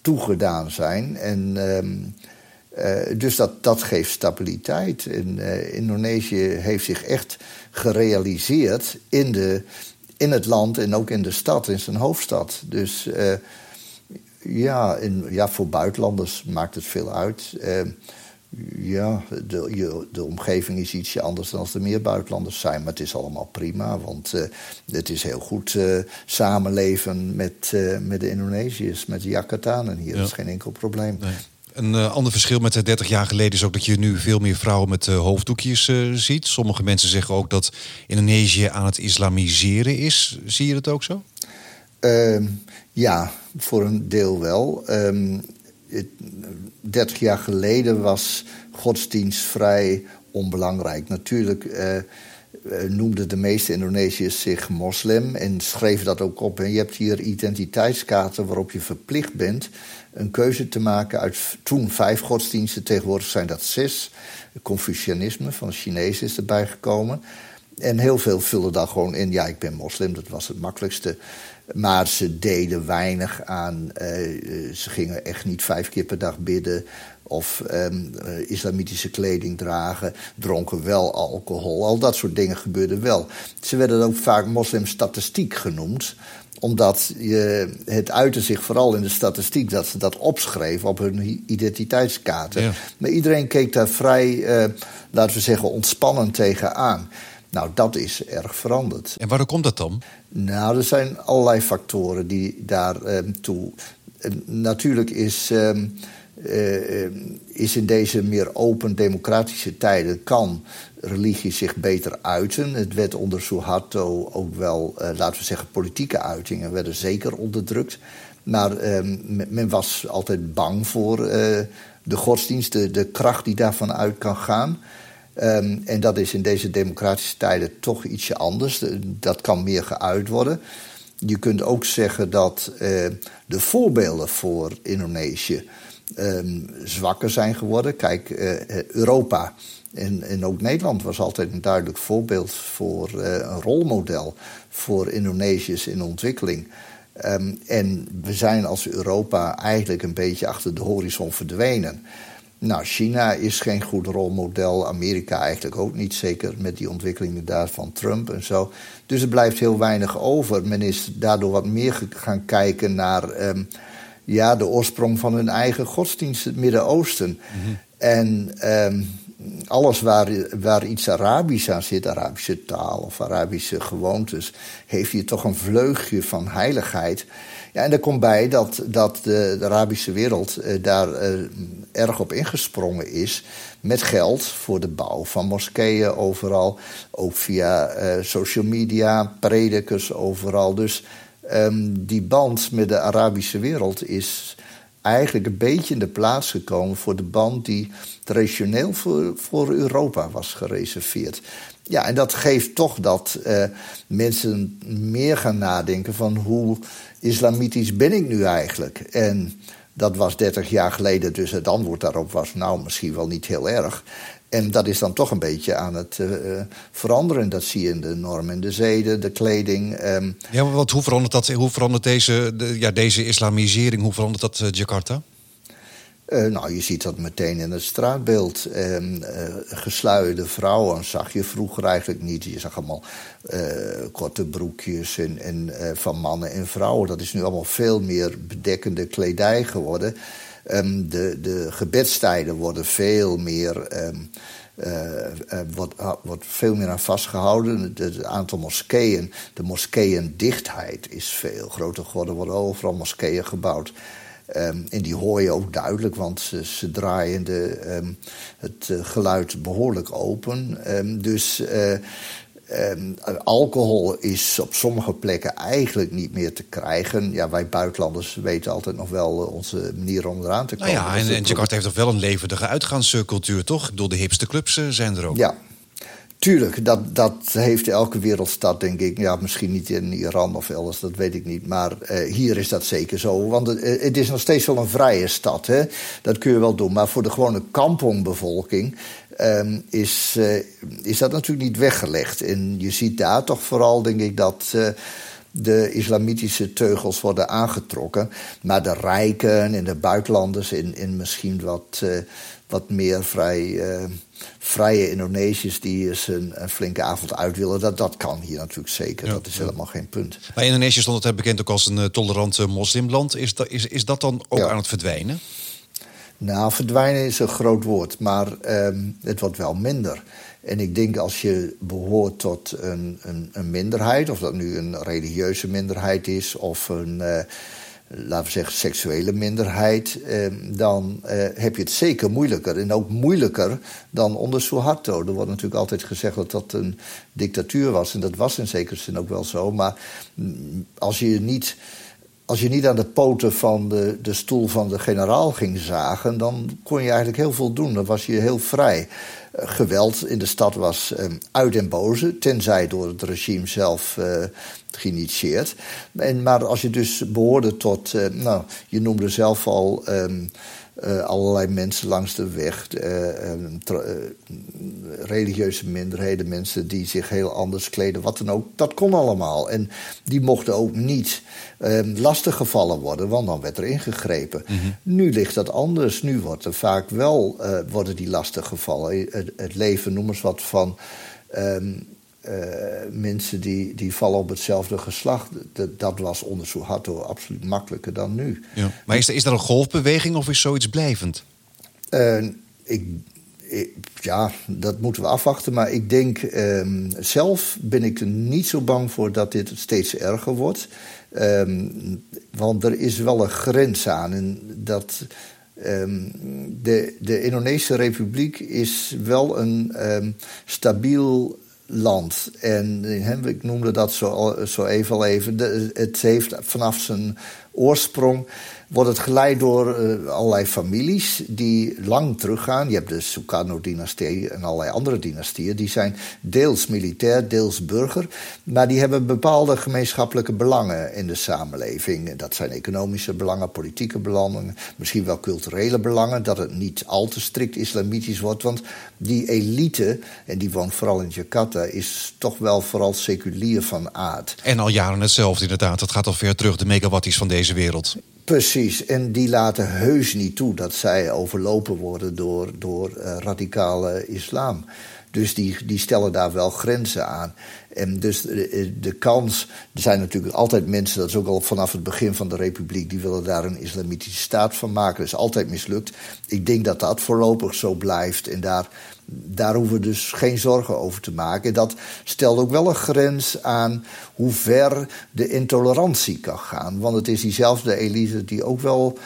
toegedaan zijn. En um, uh, dus dat, dat geeft stabiliteit. En, Indonesië heeft zich echt gerealiseerd in, de, in het land en ook in de stad, in zijn hoofdstad. Dus ja, in, ja, voor buitenlanders maakt het veel uit. Uh, ja, de, de omgeving is ietsje anders dan als er meer buitenlanders zijn. Maar het is allemaal prima, want uh, het is heel goed uh, samenleven met, met de Indonesiërs, met de Jakartanen hier. Dat is geen enkel probleem. Nee. Een ander verschil met 30 jaar geleden is ook dat je nu veel meer vrouwen met hoofddoekjes ziet. Sommige mensen zeggen ook dat Indonesië aan het islamiseren is. Zie je dat ook zo? Uh, ja, voor een deel wel. Um, het, 30 jaar geleden was godsdienst vrij onbelangrijk. Natuurlijk uh, noemden de meeste Indonesiërs zich moslim en schreven dat ook op. En je hebt hier identiteitskaarten waarop je verplicht bent een keuze te maken uit toen vijf godsdiensten. Tegenwoordig zijn dat zes. Confucianisme van Chinezen is erbij gekomen. En heel veel vullen daar gewoon in. Ja, ik ben moslim, dat was het makkelijkste. Maar ze deden weinig aan. Uh, ze gingen echt niet vijf keer per dag bidden. Of um, uh, islamitische kleding dragen. Dronken wel alcohol. Al dat soort dingen gebeurden wel. Ze werden ook vaak moslimstatistiek genoemd omdat je, het uitte zich vooral in de statistiek dat ze dat opschreven op hun identiteitskaarten. Maar iedereen keek daar vrij, uh, laten we zeggen, ontspannen tegenaan. Nou, dat is erg veranderd. En waarom komt dat dan? Nou, er zijn allerlei factoren die daar um, toe. natuurlijk is. Um, is in deze meer open democratische tijden kan religie zich beter uiten. Het werd onder Suharto ook wel, laten we zeggen, politieke uitingen werden zeker onderdrukt. Maar ehm, men was altijd bang voor de godsdienst, de, de kracht die daarvan uit kan gaan. Ehm, en dat is in deze democratische tijden toch ietsje anders. Dat kan meer geuit worden. Je kunt ook zeggen dat uh, de voorbeelden voor Indonesië um, zwakker zijn geworden. Kijk, uh, Europa en, en, ook Nederland was altijd een duidelijk voorbeeld voor uh, een rolmodel voor Indonesiërs in ontwikkeling. Um, en we zijn als Europa eigenlijk een beetje achter de horizon verdwenen. Nou, China is geen goed rolmodel, Amerika eigenlijk ook niet, zeker met die ontwikkelingen daar van Trump en zo. Dus er blijft heel weinig over. Men is daardoor wat meer gaan kijken naar um, ja, de oorsprong van hun eigen godsdienst, het Midden-Oosten. Mhm. En um, alles waar, waar iets Arabisch aan zit, Arabische taal of Arabische gewoontes, heeft hier toch een vleugje van heiligheid. Ja, en er komt bij dat, dat de, Arabische wereld eh, daar eh, erg op ingesprongen is. Met geld voor de bouw van moskeeën overal. Ook via eh, social media, predikers overal. Dus ehm, die band met de Arabische wereld is eigenlijk een beetje in de plaats gekomen voor de band die traditioneel voor, voor Europa was gereserveerd. Ja, en dat geeft toch dat uh, mensen meer gaan nadenken van hoe islamitisch ben ik nu eigenlijk? En dat was 30 jaar geleden, dus het antwoord daarop was nou misschien wel niet heel erg. En dat is dan toch een beetje aan het uh, veranderen. Dat zie je in de normen, de zeden, de kleding. Um. Ja, wat, hoe verandert, dat, hoe verandert deze, de, ja, deze islamisering, hoe verandert dat uh, Jakarta? Uh, nou, je ziet dat meteen in het straatbeeld. Uh, gesluierde vrouwen zag je vroeger eigenlijk niet. Je zag allemaal uh, korte broekjes en, van mannen en vrouwen. Dat is nu allemaal veel meer bedekkende kledij geworden. Um, de, de gebedstijden worden veel meer. Um, veel meer aan vastgehouden. Het aantal moskeeën, de moskeeëndichtheid is veel groter geworden. Er worden overal moskeeën gebouwd. Um, en die hoor je ook duidelijk, want ze, ze draaien de, um, het uh, geluid behoorlijk open. Um, dus uh, alcohol is op sommige plekken eigenlijk niet meer te krijgen. Ja, wij buitenlanders weten altijd nog wel uh, onze manier om eraan te komen. Nou ja, en, en Jakarta heeft toch wel een levendige uitgaanscultuur, toch? Door de hipste clubs zijn er ook. Ja, Tuurlijk, dat, dat heeft elke wereldstad, denk ik. Ja, misschien niet in Iran of elders, dat weet ik niet. Maar uh, hier is dat zeker zo. Want het, eh, het, is nog steeds wel een vrije stad. Hè? Dat kun je wel doen. Maar voor de gewone kampongbevolking um, is, uh, is dat natuurlijk niet weggelegd. En je ziet daar toch vooral, denk ik, dat de islamitische teugels worden aangetrokken. Maar de rijken en de buitenlanders in, in misschien wat, wat meer vrij vrije Indonesiërs die eens een, een, flinke avond uit willen. Dat, dat kan hier natuurlijk zeker. dat is helemaal geen punt. Maar Indonesië stond het bekend ook als een uh, tolerant moslimland. Is dat, is, is dat dan ook aan het verdwijnen? Nou, verdwijnen is een groot woord, maar um, het wordt wel minder. En ik denk als je behoort tot een, een, een minderheid, of dat nu een religieuze minderheid is of een. Uh, laten we zeggen, seksuele minderheid, eh, dan eh, heb je het zeker moeilijker. En ook moeilijker dan onder Suharto. Er wordt natuurlijk altijd gezegd dat dat een dictatuur was. En dat was in zekere zin ook wel zo. Maar mm, als je niet als je niet aan de poten van de, de stoel van de generaal ging zagen, dan kon je eigenlijk heel veel doen. Dan was je heel vrij. Uh, geweld in de stad was uh, uit en boze, tenzij door het regime zelf uh, geïnitieerd. Maar als je dus behoorde tot, nou, je noemde zelf al. Um, uh, allerlei mensen langs de weg, uh, uh, religieuze minderheden, mensen die zich heel anders kleden, wat dan ook. Dat kon allemaal. En die mochten ook niet ehm, lastiggevallen worden, want dan werd er ingegrepen. Mm -hmm. Nu ligt dat anders. Nu wordt er vaak wel worden die lastiggevallen. Het, het leven, noem eens wat van. Um, uh, mensen die, die vallen op hetzelfde geslacht. Dat, dat was onder Suharto absoluut makkelijker dan nu. Ja. Maar is er, is er een golfbeweging of is zoiets blijvend? Uh, ik, ja, dat moeten we afwachten. Maar ik denk um, zelf ben ik er niet zo bang voor dat dit steeds erger wordt. Um, want er is wel een grens aan. En dat Ehm, de, de Indonesische Republiek is wel een stabiel land. En ik noemde dat zo, zo even al even. het heeft vanaf zijn oorsprong wordt het geleid door uh, allerlei families die lang teruggaan. Je hebt de Sukarno-dynastie en allerlei andere dynastieën. Die zijn deels militair, deels burger. Maar die hebben bepaalde gemeenschappelijke belangen in de samenleving. Dat zijn economische belangen, politieke belangen, misschien wel culturele belangen. Dat het niet al te strikt islamitisch wordt. Want die elite, en die woont vooral in Jakarta, is toch wel vooral seculier van aard. En al jaren hetzelfde inderdaad. Het gaat al ver terug, de megawatties van deze wereld. Precies, en die laten heus niet toe dat zij overlopen worden door, door uh, radicale islam. Dus die, die stellen daar wel grenzen aan. En dus de, de, kans, er zijn natuurlijk altijd mensen, dat is ook al vanaf het begin van de republiek, die willen daar een islamitische staat van maken. Dat is altijd mislukt. Ik denk dat dat voorlopig zo blijft. En daar daar hoeven we dus geen zorgen over te maken. Dat stelt ook wel een grens aan hoe ver de intolerantie kan gaan. Want het is diezelfde elite die ook wel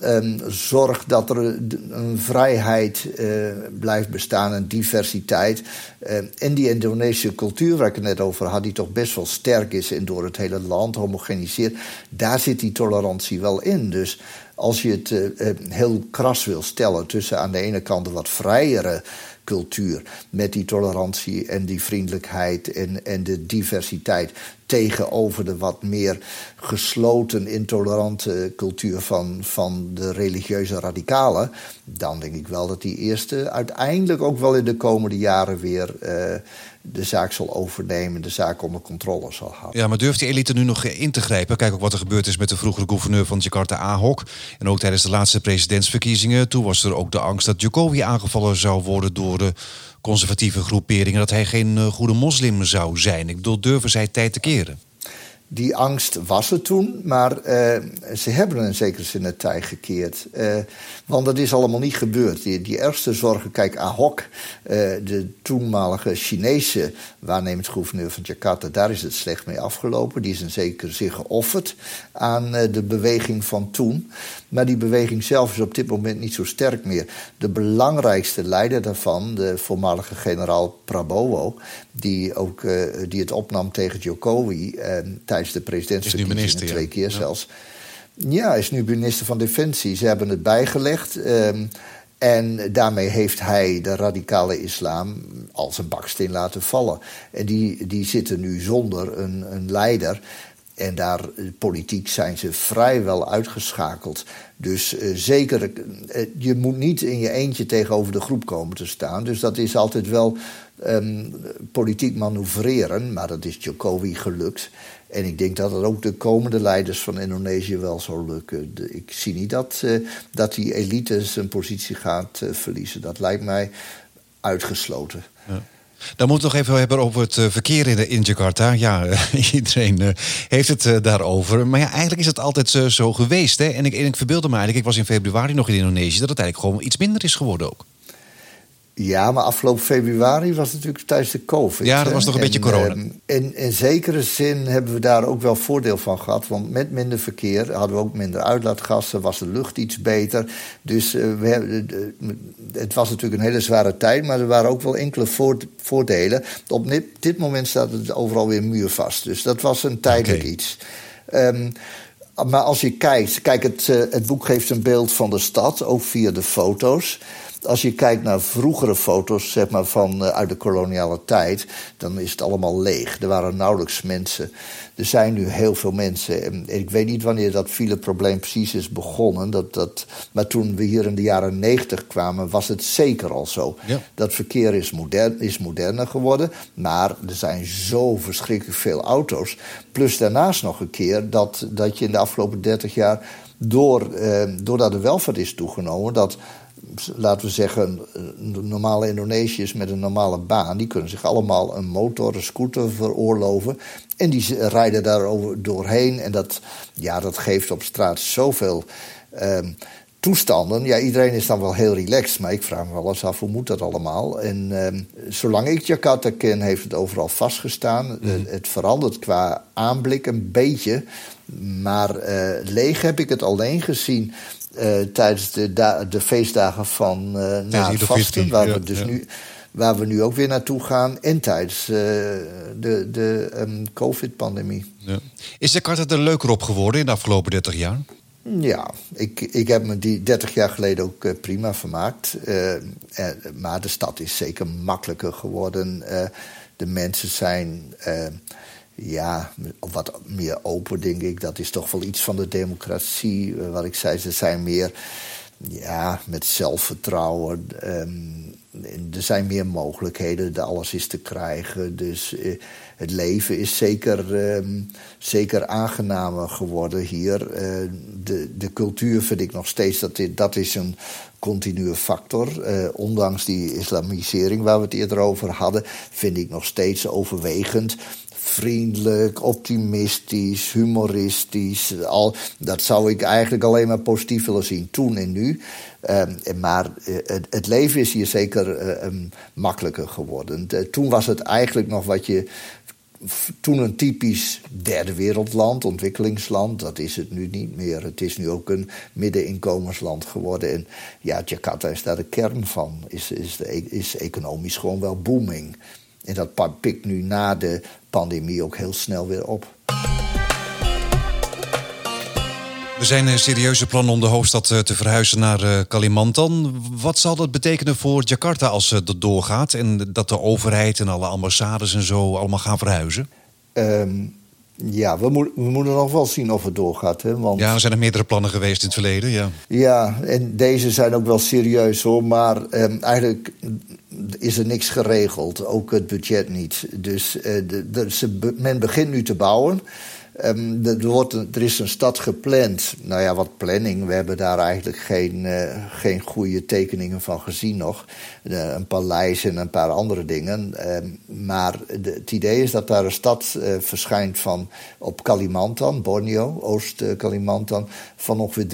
um, zorgt dat er een vrijheid uh, blijft bestaan, een diversiteit. Uh, in die Indonesische cultuur waar ik het net over had, die toch best wel sterk is en door het hele land homogeniseert, daar zit die tolerantie wel in. Dus als je het uh, heel kras wil stellen tussen aan de ene kant de wat vrijere cultuur. Met die tolerantie en die vriendelijkheid en, en de diversiteit. Tegenover de wat meer gesloten, intolerante cultuur van, van de religieuze radicalen. Dan denk ik wel dat die eerste uiteindelijk ook wel in de komende jaren weer. Uh, de zaak zal overnemen, de zaak onder controle zal houden. Ja, maar durft die elite nu nog in te grijpen? Kijk ook wat er gebeurd is met de vroegere gouverneur van Jakarta, Ahok. En ook tijdens de laatste presidentsverkiezingen. Toen was er ook de angst dat Jokowi aangevallen zou worden door de conservatieve groeperingen. Dat hij geen eh, goede moslim zou zijn. Ik bedoel, durven zij tijd te keren? Die angst was er toen, maar uh, ze hebben in zekere zin het tij gekeerd. Uh, want dat is allemaal niet gebeurd. Die, die ergste zorgen, kijk, Ahok, uh, de toenmalige Chinese waarnemend gouverneur van Jakarta, daar is het slecht mee afgelopen. Die is in zekere zin geofferd aan de beweging van toen. Maar die beweging zelf is op dit moment niet zo sterk meer. De belangrijkste leider daarvan, de voormalige generaal Prabowo, die, ook, die het opnam tegen Jokowi tijdens de presidentsverkiezingen, twee keer zelfs. Ja, is nu minister van Defensie. Ze hebben het bijgelegd. Um, en daarmee heeft hij de radicale islam als een baksteen laten vallen. En die, die zitten nu zonder een, een leider. En daar politiek zijn ze vrijwel uitgeschakeld. Dus uh, zeker, uh, je moet niet in je eentje tegenover de groep komen te staan. Dus dat is altijd wel um, politiek manoeuvreren. Maar dat is Jokowi gelukt. En ik denk dat het ook de komende leiders van Indonesië wel zal lukken. ik zie niet dat, uh, dat die elite zijn positie gaat uh, verliezen. Dat lijkt mij uitgesloten. Ja. Dan moeten we nog even hebben over het eh, verkeer in, in Jakarta. Ja, iedereen heeft het daarover. Maar ja, eigenlijk is het altijd zo geweest. Hè? En ik, en ik verbeelde me eigenlijk, ik was in februari nog in Indonesië... dat het eigenlijk gewoon iets minder is geworden ook. Ja, maar afgelopen februari was het natuurlijk tijdens de COVID. Ja, dat was nog een beetje corona. Uh, in, in zekere zin hebben we daar ook wel voordeel van gehad. Want met minder verkeer hadden we ook minder uitlaatgassen, was de lucht iets beter. Dus uh, we hebben, het was natuurlijk een hele zware tijd, maar er waren ook wel enkele voordelen. Op dit, moment staat het overal weer muurvast. Dus dat was een tijdelijk iets. Um, maar als je kijkt, kijk, het, uh, het boek geeft een beeld van de stad, ook via de foto's als je kijkt naar vroegere foto's zeg maar, van, uh, uit de koloniale tijd, dan is het allemaal leeg. Er waren nauwelijks mensen. Er zijn nu heel veel mensen. En ik weet niet wanneer dat fileprobleem precies is begonnen. Dat, dat, maar toen we hier in de jaren negentig kwamen, was het zeker al zo. Dat verkeer is, modern, is moderner geworden. Maar er zijn zo verschrikkelijk veel auto's. Plus daarnaast nog een keer dat, dat je in de afgelopen dertig jaar. Door, eh, doordat de welvaart is toegenomen, dat laten we zeggen, normale Indonesiërs met een normale baan, die kunnen zich allemaal een motor, een scooter veroorloven. En die rijden daar doorheen. En dat, ja, dat geeft op straat zoveel um, toestanden. Ja, iedereen is dan wel heel relaxed, maar ik vraag me wel eens af hoe moet dat allemaal. En um, zolang ik Jakarta ken, heeft het overal vastgestaan. Mm. Het verandert qua aanblik een beetje. Maar uh, leeg heb ik het alleen gezien tijdens de, de, feestdagen van uh, na het vasten, waar, we dus nu, waar we nu ook weer naartoe gaan, en tijdens de, de um, COVID-pandemie. Ja. Is Jakarta er leuker op geworden in de afgelopen 30 jaar? Ja, ik, ik heb me die 30 jaar geleden ook prima vermaakt. Maar de stad is zeker makkelijker geworden. de mensen zijn ja, wat meer open, denk ik. Dat is toch wel iets van de democratie. wat ik zei, ze zijn meer ja, met zelfvertrouwen. Um, er zijn meer mogelijkheden, alles is te krijgen. Dus uh, het leven is zeker, uh, zeker aangenamer geworden hier. Uh, de, de cultuur vind ik nog steeds, dat, dat is een continue factor. ondanks die islamisering waar we het eerder over hadden, vind ik nog steeds overwegend vriendelijk, optimistisch, humoristisch. Al, dat zou ik eigenlijk alleen maar positief willen zien, toen en nu. Ehm, maar eh, het, leven is hier zeker uh, makkelijker geworden. toen was het eigenlijk nog wat je. Toen een typisch derde wereldland, ontwikkelingsland, dat is het nu niet meer. Het is nu ook een middeninkomensland geworden. En ja, Jakarta is daar de kern van. Is, is, de, is economisch gewoon wel booming. En dat pikt nu na de pandemie ook heel snel weer op. Er zijn eh, serieuze plannen om de hoofdstad eh, te verhuizen naar eh, Kalimantan. Wat zal dat betekenen voor Jakarta als dat doorgaat en dat de overheid en alle ambassades en zo allemaal gaan verhuizen? Ehm, ja, we, we, moeten nog wel zien of het doorgaat. Hè? Want... Ja, er zijn er meerdere plannen geweest in het verleden. Ja, ja en deze zijn ook wel serieus hoor. Maar um, eigenlijk is er niks geregeld, ook het budget niet. Dus uh, de, de, ze, men begint nu te bouwen. Um, er, wordt er, is een stad gepland. Nou ja, wat planning. We hebben daar eigenlijk geen, uh, geen goede tekeningen van gezien nog. Een paleis en een paar andere dingen. Uh, maar de, het idee is dat daar een stad eh, verschijnt van op Kalimantan, Borneo, Oost-Kalimantan, van ongeveer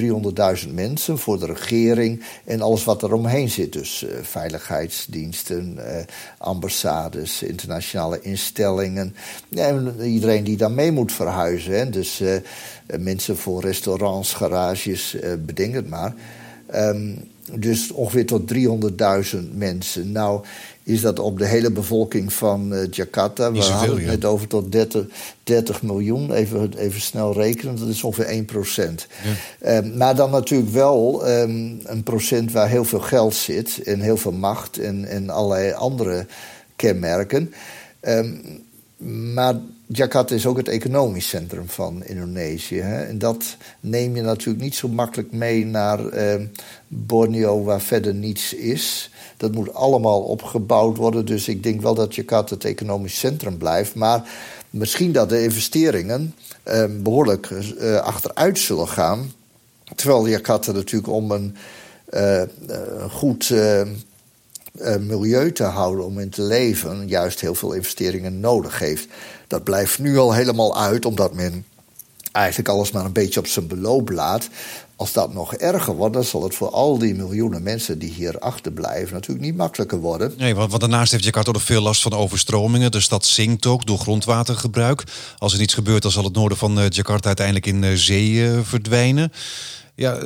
300.000 mensen voor de regering en alles wat er omheen zit. Dus veiligheidsdiensten, ambassades, internationale instellingen. Ja, iedereen die daar mee moet verhuizen. Hè? Dus uh, mensen voor restaurants, garages, uh, bedenk het maar. Um, dus ongeveer tot 300.000 mensen. Nou is dat op de hele bevolking van uh, Jakarta. We hadden het net over tot 30, 30, miljoen. Even, even snel rekenen, dat is ongeveer 1 procent. Ja. Um, maar dan natuurlijk wel um, een procent waar heel veel geld zit... en heel veel macht en, en allerlei andere kenmerken. Um, maar Jakarta is ook het economisch centrum van Indonesië. Hè? En dat neem je natuurlijk niet zo makkelijk mee naar eh, Borneo, waar verder niets is. Dat moet allemaal opgebouwd worden. Dus ik denk wel dat Jakarta het economisch centrum blijft. Maar misschien dat de investeringen eh, behoorlijk eh, achteruit zullen gaan. Terwijl Jakarta natuurlijk om een uh, goed uh, milieu te houden om in te leven, juist heel veel investeringen nodig heeft. Dat blijft nu al helemaal uit, omdat men eigenlijk alles maar een beetje op zijn beloop laat. Als dat nog erger wordt, dan zal het voor al die miljoenen mensen die hier achterblijven natuurlijk niet makkelijker worden. Nee, want, daarnaast heeft Jakarta nog veel last van overstromingen. De stad zinkt ook door grondwatergebruik. Als er niets gebeurt, dan zal het noorden van uh, Jakarta uiteindelijk in uh, zee verdwijnen. Ja,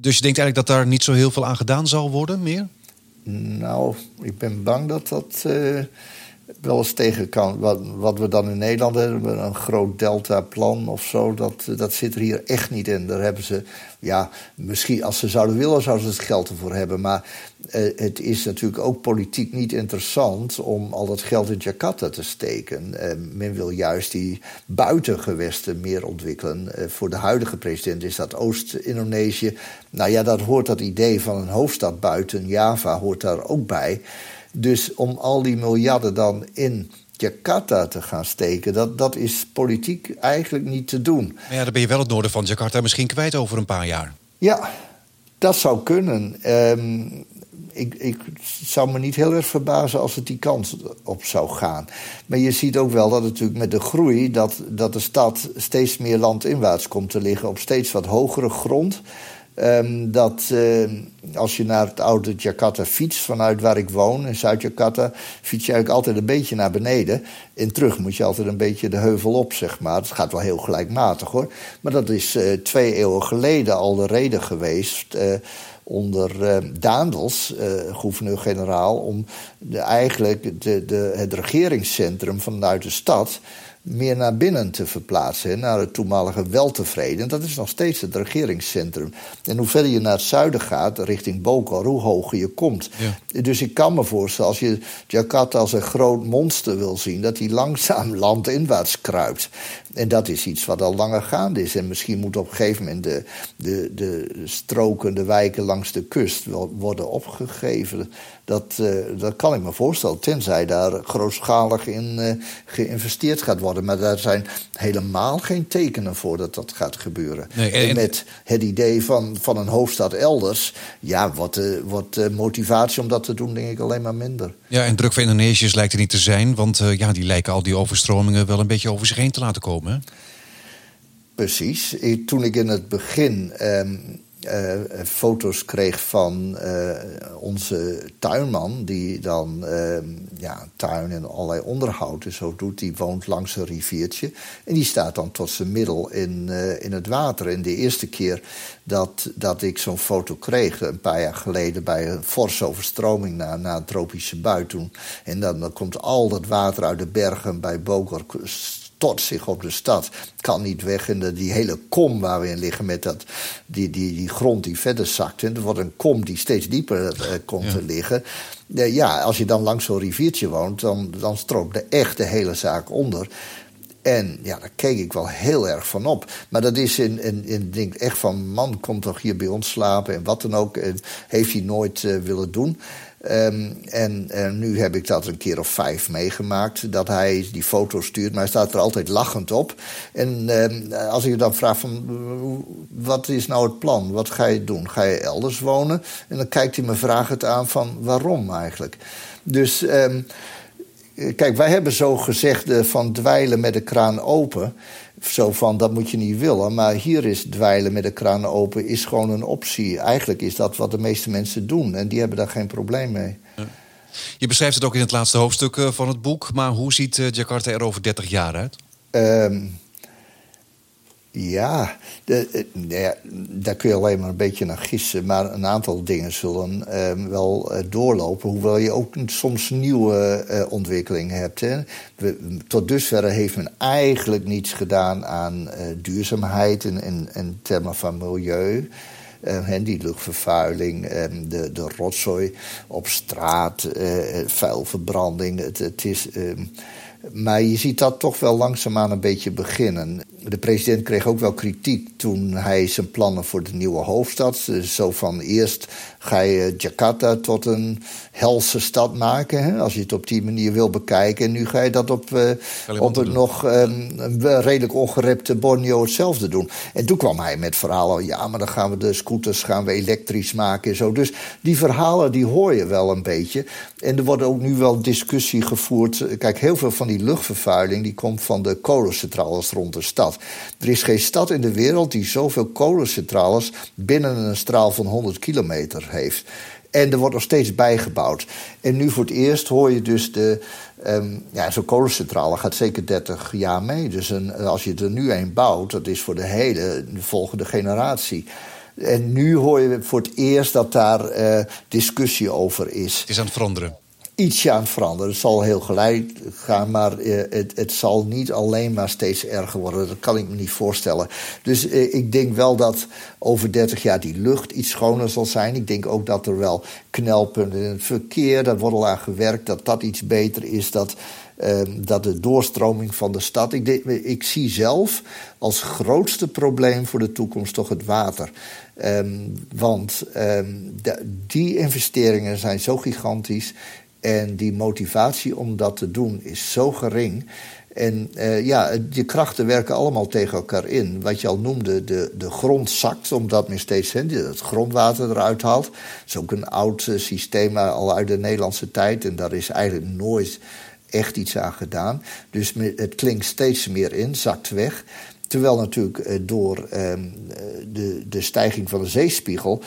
dus je denkt eigenlijk dat daar niet zo heel veel aan gedaan zal worden meer? Nou, ik ben bang dat dat uh, wel eens tegen kan. Wat, wat, we dan in Nederland hebben, een groot deltaplan of zo, dat, dat zit er hier echt niet in. Daar hebben ze, ja, misschien als ze zouden willen, zouden ze het geld ervoor hebben. Maar uh, het is natuurlijk ook politiek niet interessant om al dat geld in Jakarta te steken. Uh, men wil juist die buitengewesten meer ontwikkelen. Uh, voor de huidige president is dat Oost-Indonesië. Nou ja, dat hoort dat idee van een hoofdstad buiten Java hoort daar ook bij. Dus om al die miljarden dan in Jakarta te gaan steken, dat, dat is politiek eigenlijk niet te doen. Ja, dan ben je wel het noorden van Jakarta misschien kwijt over een paar jaar. Ja, dat zou kunnen. Um, ik, ik zou me niet heel erg verbazen als het die kant op zou gaan. Maar je ziet ook wel dat natuurlijk met de groei... dat, dat de stad steeds meer landinwaarts komt te liggen... op steeds wat hogere grond... Ehm, dat uh, als je naar het oude Jakarta fietst, vanuit waar ik woon, in Zuid-Jakarta, fiets je eigenlijk altijd een beetje naar beneden. En terug moet je altijd een beetje de heuvel op, zeg maar. Het gaat wel heel gelijkmatig hoor. Maar dat is uh, twee eeuwen geleden al de reden geweest. Uh, onder uh, Daandels, uh, gouverneur-generaal, om de, eigenlijk de, de, het regeringscentrum vanuit de stad meer naar binnen te verplaatsen, naar het toenmalige weltevreden. Dat is nog steeds het regeringscentrum. En hoe verder je naar het zuiden gaat, richting Bokor, hoe hoger je komt. Ja. Dus ik kan me voorstellen, als je Jakarta als een groot monster wil zien, dat hij langzaam landinwaarts kruipt. En dat is iets wat al langer gaande is. En misschien moet op een gegeven moment de, de, de stroken, de wijken langs de kust worden opgegeven. Dat, uh, dat kan ik me voorstellen, tenzij daar grootschalig in uh, geïnvesteerd gaat worden. Maar daar zijn helemaal geen tekenen voor dat dat gaat gebeuren. Nee, en, en, met het idee van, van een hoofdstad elders, ja, wordt, uh, de motivatie om dat te doen, denk ik, alleen maar minder. Ja, en druk voor Indonesiërs lijkt er niet te zijn, want ja, die lijken al die overstromingen wel een beetje over zich heen te laten komen. Precies. Ik, toen ik in het begin. Um, uh, foto's kreeg van uh, onze tuinman, die dan uh, ja, tuin en allerlei onderhoud en zo doet. Die woont langs een riviertje. En die staat dan tot zijn middel in, in het water. En de eerste keer dat, dat ik zo'n foto kreeg, een paar jaar geleden bij een forse overstroming na, na een tropische bui toen. En dan, dan komt al dat water uit de bergen bij Bogor stort zich op de stad. Kan niet weg. En de, die hele kom waar we in liggen met dat, die, die, die grond die verder zakt. En er wordt een kom die steeds dieper uh, komt te liggen. Uh, ja, als je dan langs zo'n riviertje woont, dan, dan de echte hele zaak onder. En ja, daar keek ik wel heel erg van op. Maar dat is in, in, in denk echt van, man, komt toch hier bij ons slapen en wat dan ook. En heeft hij nooit uh, willen doen. Um, en, nu heb ik dat een keer of vijf meegemaakt. Dat hij die foto stuurt, maar hij staat er altijd lachend op. En um, als ik dan vraag van, wat is nou het plan? Wat ga je doen? Ga je elders wonen? En dan kijkt hij me vragend aan van, waarom eigenlijk? Dus... Um, Kijk, wij hebben zo gezegd van dweilen met de kraan open. Zo van, dat moet je niet willen. Maar hier is dweilen met de kraan open is gewoon een optie. Eigenlijk is dat wat de meeste mensen doen. En die hebben daar geen probleem mee. Je beschrijft het ook in het laatste hoofdstuk eh, van het boek. Maar hoe ziet eh, Jakarta er over 30 jaar uit? Um, ja, eh, daar kun je alleen maar een beetje naar gissen. Maar een aantal dingen zullen uh, wel uh, doorlopen. Hoewel je ook soms nieuwe uh, ontwikkelingen hebt. Hè. Tot dusver heeft men eigenlijk niets gedaan aan duurzaamheid in, in, in termen van milieu. Uh, die luchtvervuiling, uh, de, de rotzooi op straat, vuilverbranding. Het, het is, ehm, maar je ziet dat toch wel langzaamaan een beetje beginnen de president kreeg ook wel kritiek toen hij zijn plannen voor de nieuwe hoofdstad. Zo van eerst ga je Jakarta tot een helse stad maken. Hè, als je het op die manier wil bekijken. En nu ga je dat op, uh, op het nog um, redelijk ongerepte Borneo hetzelfde doen. En toen kwam hij met verhalen. Ja, maar dan gaan we de scooters gaan we elektrisch maken en zo. Dus die verhalen die hoor je wel een beetje. En er wordt ook nu wel discussie gevoerd. Kijk, heel veel van die luchtvervuiling die komt van de kolencentrales rond de stad. Er is geen stad in de wereld die zoveel kolencentrales binnen een straal van 100 kilometer heeft. En er wordt nog steeds bijgebouwd. En nu voor het eerst hoor je dus de. Um, ja, zo'n kolencentrale gaat zeker 30 jaar mee. Dus een, als je er nu een bouwt, dat is voor de hele de volgende generatie. En nu hoor je voor het eerst dat daar uh, discussie over is. Is aan het veranderen ietsje aan het veranderen. Het zal heel gelijk gaan, maar eh, het, het, zal niet alleen maar steeds erger worden. Dat kan ik me niet voorstellen. Dus eh, ik denk wel dat over 30 jaar die lucht iets schoner zal zijn. Ik denk ook dat er wel knelpunten in het verkeer, daar wordt al aan gewerkt, dat dat iets beter is. Dat, uh, dat de doorstroming van de stad. Ik, ik zie zelf als grootste probleem voor de toekomst toch het water. Um, want um, die investeringen zijn zo gigantisch. En die motivatie om dat te doen is zo gering. En uh, ja, die krachten werken allemaal tegen elkaar in. Wat je al noemde, de, de grond zakt, omdat men steeds het grondwater eruit haalt. Dat is ook een oud uh, systeem al uit de Nederlandse tijd. En daar is eigenlijk nooit echt iets aan gedaan. Dus het klinkt steeds meer in, zakt weg. Terwijl natuurlijk door ehm, de, de stijging van de zeespiegel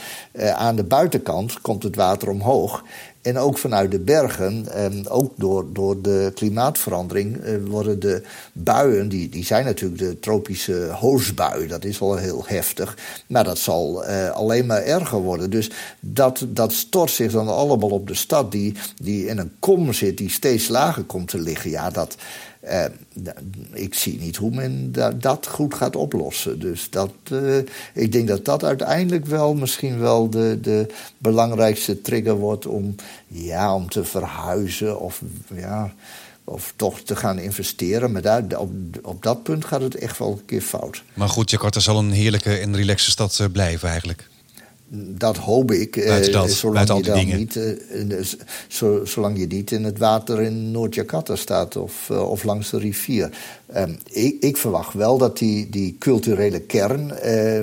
aan de buitenkant komt het water omhoog. En ook vanuit de bergen, en ook door, door de klimaatverandering, eh, worden de buien, die, die zijn natuurlijk de tropische hoosbui, dat is al heel heftig. Maar dat zal eh, alleen maar erger worden. Dus dat, dat stort zich dan allemaal op de stad, die, die in een kom zit, die steeds lager komt te liggen. Ja, dat. Uh, ik zie niet hoe men dat goed gaat oplossen. Dus dat, uh, ik denk dat dat uiteindelijk wel misschien wel de, de belangrijkste trigger wordt om, ja, om te verhuizen of, ja, of toch te gaan investeren. Maar daar, op, op dat punt gaat het echt wel een keer fout. Maar goed, Jakarta zal een heerlijke en relaxe stad eh, blijven eigenlijk. Dat hoop ik. Eh, dat, zolang, je dan niet, eh, zolang je niet in het water in Noord-Jakarta staat of, eh, of langs de rivier. Ehm, ik, ik, verwacht wel dat die, die culturele kern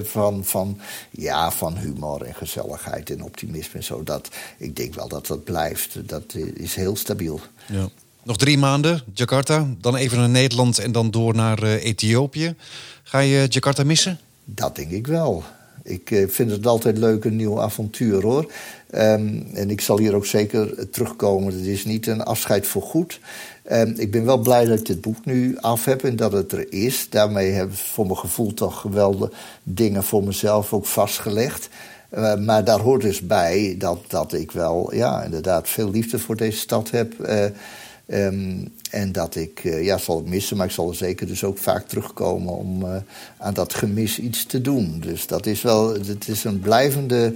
van, van, ja, van humor en gezelligheid en optimisme en zo, dat, ik denk wel dat dat blijft. Dat is heel stabiel. Ja. Nog drie maanden, Jakarta, dan even naar Nederland en dan door naar Ethiopië. Ga je Jakarta missen? Dat denk ik wel. Ik eh, vind het altijd leuk, een nieuw avontuur hoor. Um, en ik zal hier ook zeker terugkomen. Het is niet een afscheid voor goed. Um, ik ben wel blij dat ik dit boek nu af heb en dat het er is. Daarmee heb ik voor mijn gevoel toch geweldige dingen voor mezelf ook vastgelegd. Uh, maar daar hoort dus bij dat, dat ik wel ja, inderdaad veel liefde voor deze stad heb. Uh, Um, en dat ik, uh, ja, zal het missen, maar ik zal er zeker dus ook vaak terugkomen om uh, aan dat gemis iets te doen. Dus dat is wel, het is een blijvende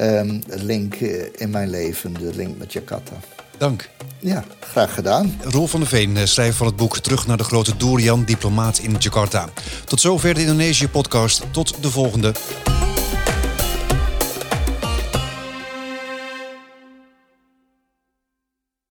um, link uh, in mijn leven, de link met Jakarta. Dank. Ja, graag gedaan. Roel van der Veen, schrijver van het boek Terug naar de grote Dorian, diplomaat in Jakarta. Tot zover de Indonesië-podcast. Tot de volgende.